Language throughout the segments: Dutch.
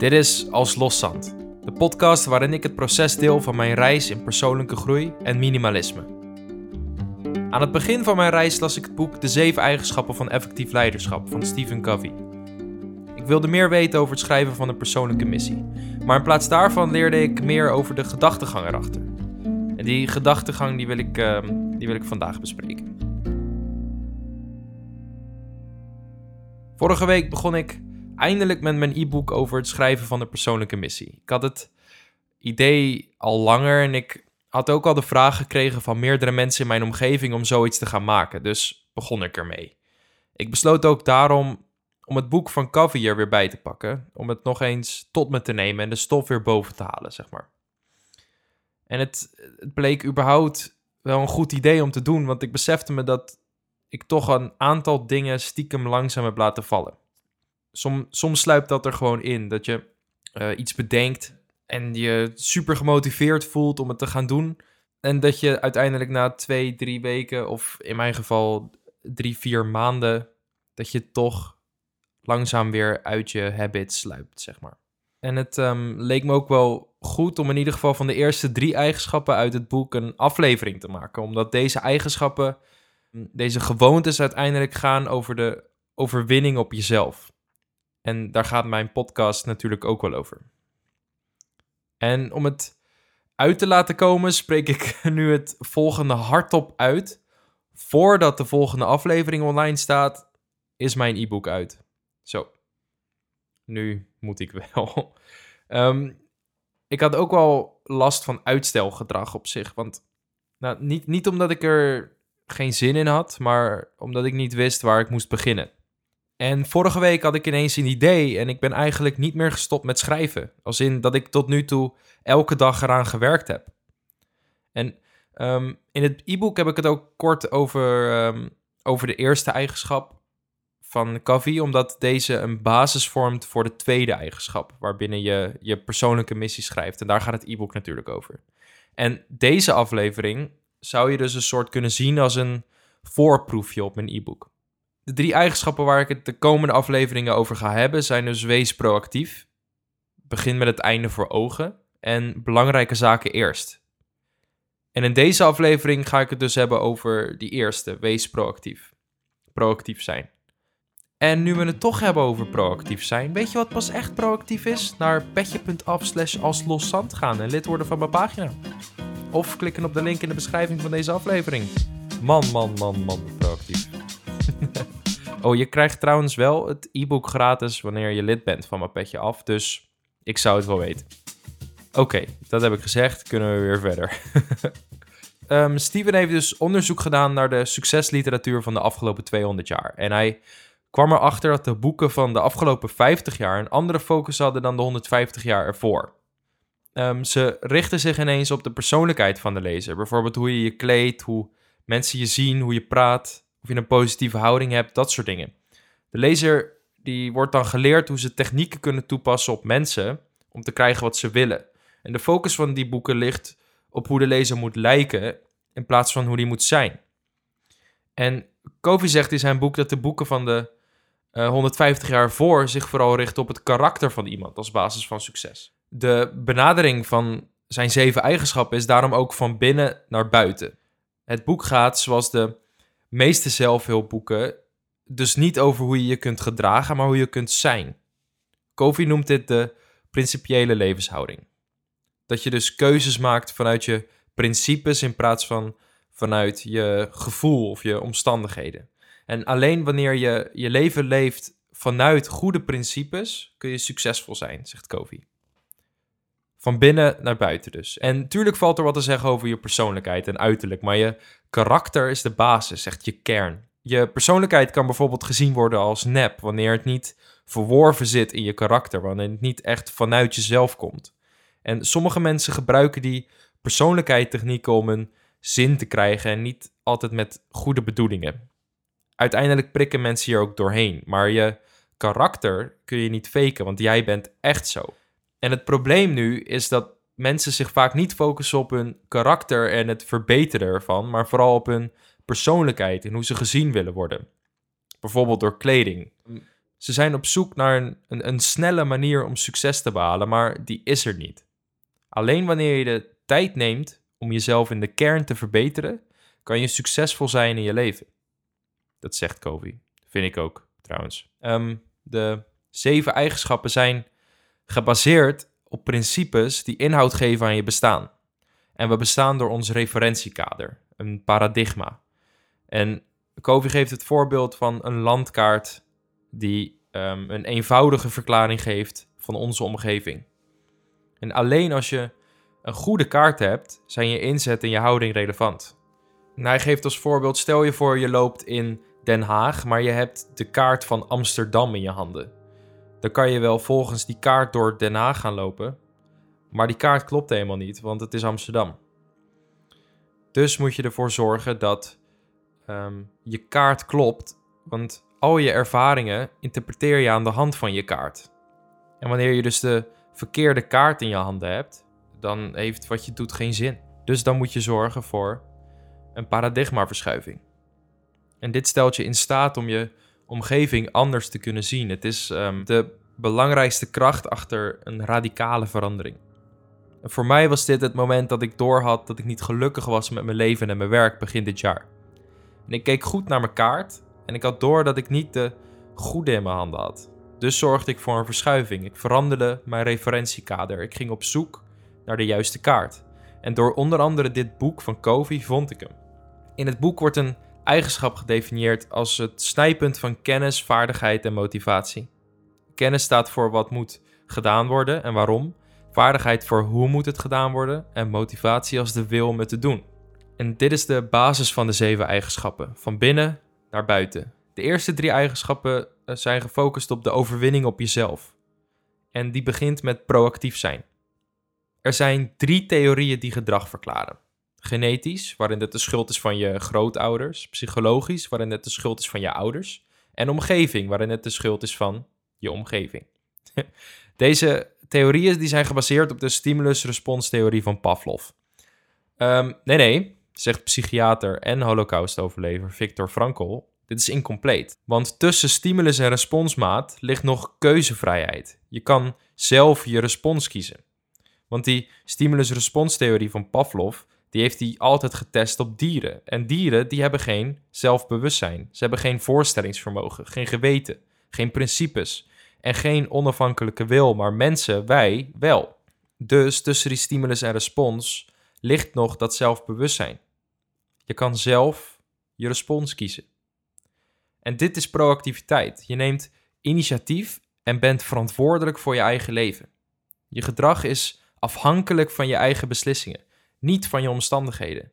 Dit is Als Loszand, de podcast waarin ik het proces deel van mijn reis in persoonlijke groei en minimalisme. Aan het begin van mijn reis las ik het boek De Zeven Eigenschappen van Effectief Leiderschap van Stephen Covey. Ik wilde meer weten over het schrijven van een persoonlijke missie, maar in plaats daarvan leerde ik meer over de gedachtegang erachter. En die gedachtegang die wil ik, uh, die wil ik vandaag bespreken. Vorige week begon ik eindelijk met mijn e-book over het schrijven van een persoonlijke missie. Ik had het idee al langer en ik had ook al de vraag gekregen van meerdere mensen in mijn omgeving om zoiets te gaan maken. Dus begon ik ermee. Ik besloot ook daarom om het boek van Covey er weer bij te pakken. Om het nog eens tot me te nemen en de stof weer boven te halen, zeg maar. En het, het bleek überhaupt wel een goed idee om te doen, want ik besefte me dat ik toch een aantal dingen stiekem langzaam heb laten vallen. Som, soms sluipt dat er gewoon in, dat je uh, iets bedenkt en je super gemotiveerd voelt om het te gaan doen. En dat je uiteindelijk na twee, drie weken, of in mijn geval drie, vier maanden, dat je toch langzaam weer uit je habit sluipt, zeg maar. En het um, leek me ook wel goed om in ieder geval van de eerste drie eigenschappen uit het boek een aflevering te maken. Omdat deze eigenschappen, deze gewoontes uiteindelijk gaan over de overwinning op jezelf. En daar gaat mijn podcast natuurlijk ook wel over. En om het uit te laten komen, spreek ik nu het volgende hardop uit. Voordat de volgende aflevering online staat, is mijn e-book uit. Zo. Nu moet ik wel. um, ik had ook wel last van uitstelgedrag op zich. Want nou, niet, niet omdat ik er geen zin in had, maar omdat ik niet wist waar ik moest beginnen. En vorige week had ik ineens een idee en ik ben eigenlijk niet meer gestopt met schrijven. Als in dat ik tot nu toe elke dag eraan gewerkt heb. En um, in het e-book heb ik het ook kort over, um, over de eerste eigenschap van Covey, omdat deze een basis vormt voor de tweede eigenschap, waarbinnen je je persoonlijke missie schrijft. En daar gaat het e-book natuurlijk over. En deze aflevering zou je dus een soort kunnen zien als een voorproefje op mijn e-book. De drie eigenschappen waar ik het de komende afleveringen over ga hebben zijn dus wees proactief, begin met het einde voor ogen en belangrijke zaken eerst. En in deze aflevering ga ik het dus hebben over die eerste, wees proactief. Proactief zijn. En nu we het toch hebben over proactief zijn, weet je wat pas echt proactief is? Naar petje.af slash als loszand gaan en lid worden van mijn pagina. Of klikken op de link in de beschrijving van deze aflevering. Man, man, man, man, proactief. Oh, je krijgt trouwens wel het e-book gratis wanneer je lid bent van mijn petje af, dus ik zou het wel weten. Oké, dat heb ik gezegd, kunnen we weer verder. um, Steven heeft dus onderzoek gedaan naar de succesliteratuur van de afgelopen 200 jaar. En hij kwam erachter dat de boeken van de afgelopen 50 jaar een andere focus hadden dan de 150 jaar ervoor. Um, ze richten zich ineens op de persoonlijkheid van de lezer. Bijvoorbeeld hoe je je kleedt, hoe mensen je zien, hoe je praat, of je een positieve houding hebt, dat soort dingen. De lezer die wordt dan geleerd hoe ze technieken kunnen toepassen op mensen om te krijgen wat ze willen. En de focus van die boeken ligt op hoe de lezer moet lijken in plaats van hoe die moet zijn. En Covey zegt in zijn boek dat de boeken van de uh, 150 jaar voor zich vooral richten op het karakter van iemand als basis van succes. De benadering van zijn zeven eigenschappen is daarom ook van binnen naar buiten. Het boek gaat, zoals de meeste zelfhulpboeken, dus niet over hoe je je kunt gedragen, maar hoe je kunt zijn. Covey noemt dit de principiële levenshouding. Dat je dus keuzes maakt vanuit je principes in plaats van vanuit je gevoel of je omstandigheden. En alleen wanneer je je leven leeft vanuit goede principes, kun je succesvol zijn, zegt Covey. Van binnen naar buiten dus. En natuurlijk valt er wat te zeggen over je persoonlijkheid en uiterlijk, maar je karakter is de basis, zegt je kern. Je persoonlijkheid kan bijvoorbeeld gezien worden als nep, wanneer het niet verworven zit in je karakter, wanneer het niet echt vanuit jezelf komt. En sommige mensen gebruiken die persoonlijkheidstechnieken om een zin te krijgen en niet altijd met goede bedoelingen. Uiteindelijk prikken mensen hier ook doorheen, maar je karakter kun je niet faken, want jij bent echt zo. En het probleem nu is dat mensen zich vaak niet focussen op hun karakter en het verbeteren ervan, maar vooral op hun persoonlijkheid en hoe ze gezien willen worden. Bijvoorbeeld door kleding. Ze zijn op zoek naar een, een, een snelle manier om succes te behalen, maar die is er niet. Alleen wanneer je de tijd neemt om jezelf in de kern te verbeteren, kan je succesvol zijn in je leven. Dat zegt Covey. Vind ik ook, trouwens. Ehm, de zeven eigenschappen zijn gebaseerd op principes die inhoud geven aan je bestaan. En we bestaan door ons referentiekader, een paradigma. En Covey geeft het voorbeeld van een landkaart die ehm, een eenvoudige verklaring geeft van onze omgeving. En alleen als je een goede kaart hebt, zijn je inzet en je houding relevant. En hij geeft als voorbeeld: stel je voor je loopt in Den Haag, maar je hebt de kaart van Amsterdam in je handen. Dan kan je wel volgens die kaart door Den Haag gaan lopen, maar die kaart klopt helemaal niet, want het is Amsterdam. Dus moet je ervoor zorgen dat ehm, je kaart klopt, want al je ervaringen interpreteer je aan de hand van je kaart. En wanneer je dus de verkeerde kaart in je handen hebt, dan heeft wat je doet geen zin. Dus dan moet je zorgen voor een paradigmaverschuiving. En dit stelt je in staat om je omgeving anders te kunnen zien. Het is ehm, de belangrijkste kracht achter een radicale verandering. En voor mij was dit het moment dat ik doorhad dat ik niet gelukkig was met mijn leven en mijn werk begin dit jaar. En ik keek goed naar mijn kaart en ik had door dat ik niet de goede in mijn handen had. Dus zorgde ik voor een verschuiving. Ik veranderde mijn referentiekader. Ik ging op zoek naar de juiste kaart. En door onder andere dit boek van Covey vond ik hem. In het boek wordt een eigenschap gedefinieerd als het snijpunt van kennis, vaardigheid en motivatie. Kennis staat voor wat moet gedaan worden en waarom. Vaardigheid voor hoe moet het gedaan worden. En motivatie als de wil om het te doen. En dit is de basis van de zeven eigenschappen, van binnen naar buiten. De eerste drie eigenschappen eh, zijn gefocust op de overwinning op jezelf. En die begint met proactief zijn. Er zijn drie theorieën die gedrag verklaren. Genetisch, waarin het de schuld is van je grootouders. Psychologisch, waarin het de schuld is van je ouders. En omgeving, waarin het de schuld is van je omgeving. Deze theorieën die zijn gebaseerd op de stimulus-responstheorie van Pavlov. Um, nee, nee, zegt psychiater en holocaustoverlever Viktor Frankl. Dit is incompleet. Want tussen stimulus en responsmaat ligt nog keuzevrijheid. Je kan zelf je respons kiezen. Want die stimulus-responstheorie van Pavlov, die heeft hij altijd getest op dieren. En dieren, die hebben geen zelfbewustzijn. Ze hebben geen voorstellingsvermogen, geen geweten, geen principes en geen onafhankelijke wil. Maar mensen, wij, wel. Dus tussen die stimulus en respons ligt nog dat zelfbewustzijn. Je kan zelf je respons kiezen. En dit is proactiviteit. Je neemt initiatief en bent verantwoordelijk voor je eigen leven. Je gedrag is afhankelijk van je eigen beslissingen, niet van je omstandigheden.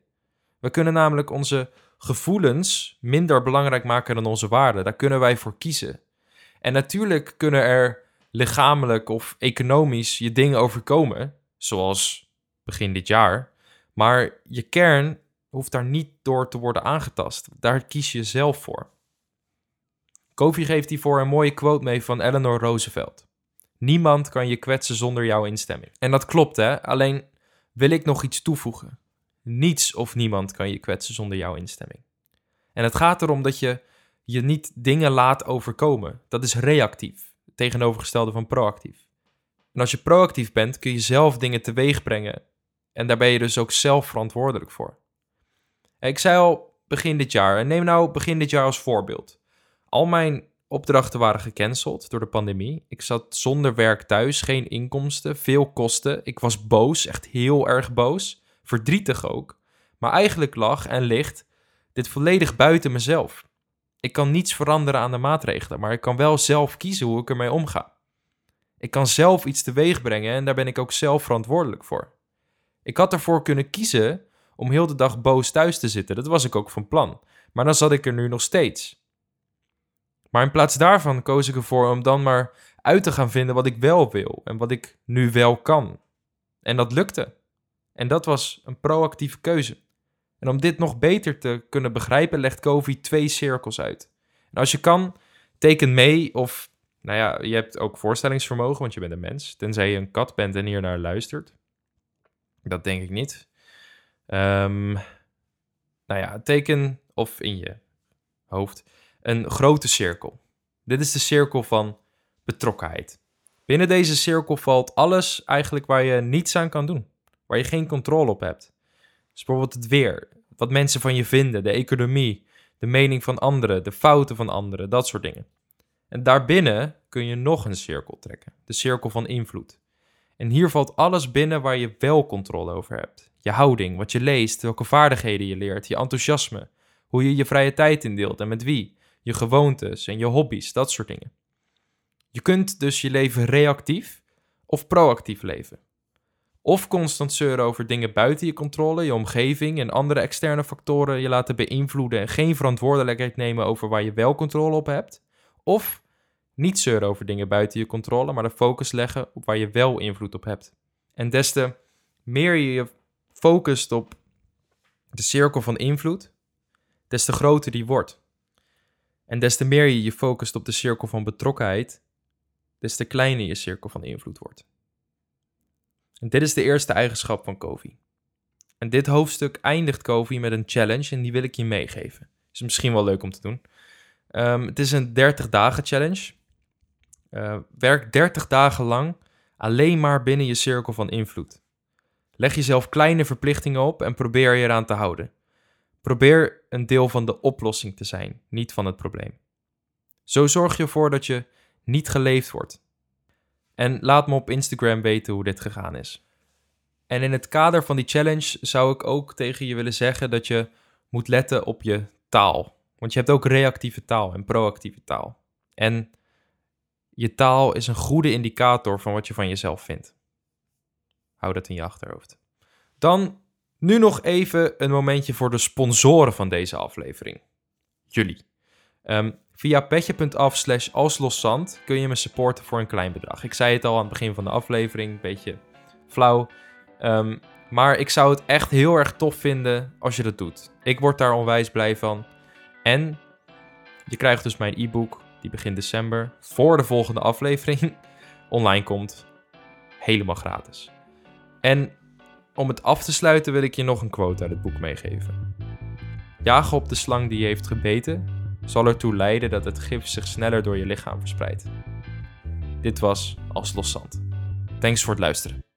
We kunnen namelijk onze gevoelens minder belangrijk maken dan onze waarden. Daar kunnen wij voor kiezen. En natuurlijk kunnen er lichamelijk of economisch je dingen overkomen, zoals begin dit jaar. Maar je kern hoeft daar niet door te worden aangetast. Daar kies je zelf voor. Kofi geeft hiervoor een mooie quote mee van Eleanor Roosevelt. Niemand kan je kwetsen zonder jouw instemming. En dat klopt, hè? Alleen wil ik nog iets toevoegen. Niets of niemand kan je kwetsen zonder jouw instemming. En het gaat erom dat je je niet dingen laat overkomen. Dat is reactief, tegenovergestelde van proactief. En als je proactief bent, kun je zelf dingen teweeg brengen. En daar ben je dus ook zelf verantwoordelijk voor. Ik zei al begin dit jaar, en neem nou begin dit jaar als voorbeeld. Al mijn opdrachten waren gecanceld door de pandemie. Ik zat zonder werk thuis, geen inkomsten, veel kosten. Ik was boos, echt heel erg boos. Verdrietig ook. Maar eigenlijk lag en ligt dit volledig buiten mezelf. Ik kan niets veranderen aan de maatregelen, maar ik kan wel zelf kiezen hoe ik ermee omga. Ik kan zelf iets teweeg brengen en daar ben ik ook zelf verantwoordelijk voor. Ik had ervoor kunnen kiezen om heel de dag boos thuis te zitten. Dat was ik ook van plan. Maar dan zat ik er nu nog steeds. Maar in plaats daarvan koos ik ervoor om dan maar uit te gaan vinden wat ik wel wil en wat ik nu wel kan. En dat lukte. En dat was een proactieve keuze. En om dit nog beter te kunnen begrijpen, legt Covey twee cirkels uit. En als je kan, teken mee of, nou ja, je hebt ook voorstellingsvermogen, want je bent een mens. Tenzij je een kat bent en hier naar luistert. Dat denk ik niet. Um, nou ja, teken of in je hoofd een grote cirkel. Dit is de cirkel van betrokkenheid. Binnen deze cirkel valt alles eigenlijk waar je niets aan kan doen, waar je geen controle op hebt. Dus bijvoorbeeld het weer, wat mensen van je vinden, de economie, de mening van anderen, de fouten van anderen, dat soort dingen. En daarbinnen kun je nog een cirkel trekken, de cirkel van invloed. En hier valt alles binnen waar je wel controle over hebt. Je houding, wat je leest, welke vaardigheden je leert, je enthousiasme, hoe je je vrije tijd indeelt en met wie, je gewoontes en je hobby's, dat soort dingen. Je kunt dus je leven reactief of proactief leven. Of constant zeuren over dingen buiten je controle, je omgeving en andere externe factoren je laten beïnvloeden en geen verantwoordelijkheid nemen over waar je wel controle op hebt. Of niet zeuren over dingen buiten je controle, maar de focus leggen op waar je wel invloed op hebt. En des te meer je je focust op de cirkel van invloed, des te groter die wordt. En des te meer je je focust op de cirkel van betrokkenheid, des te kleiner je cirkel van invloed wordt. En dit is de eerste eigenschap van Kofi. En dit hoofdstuk eindigt Kofi met een challenge en die wil ik je meegeven. Is misschien wel leuk om te doen. Um, het is een 30 dagen challenge. Uh, werk 30 dagen lang alleen maar binnen je cirkel van invloed. Leg jezelf kleine verplichtingen op en probeer je eraan te houden. Probeer een deel van de oplossing te zijn, niet van het probleem. Zo zorg je ervoor dat je niet geleefd wordt. En laat me op Instagram weten hoe dit gegaan is. En in het kader van die challenge zou ik ook tegen je willen zeggen dat je moet letten op je taal. Want je hebt ook reactieve taal en proactieve taal. En je taal is een goede indicator van wat je van jezelf vindt. Hou dat in je achterhoofd. Dan nu nog even een momentje voor de sponsoren van deze aflevering. Jullie. Um, via petje.af slash alsloszand kun je me supporten voor een klein bedrag. Ik zei het al aan het begin van de aflevering, een beetje flauw. Ehm, maar ik zou het echt heel erg tof vinden als je dat doet. Ik word daar onwijs blij van. En je krijgt dus mijn e-book, die begin december, voor de volgende aflevering online komt. Helemaal gratis. En om het af te sluiten wil ik je nog een quote uit het boek meegeven. Jagen op de slang die je heeft gebeten zal ertoe leiden dat het gif zich sneller door je lichaam verspreidt. Dit was Als Loszand. Thanks voor het luisteren.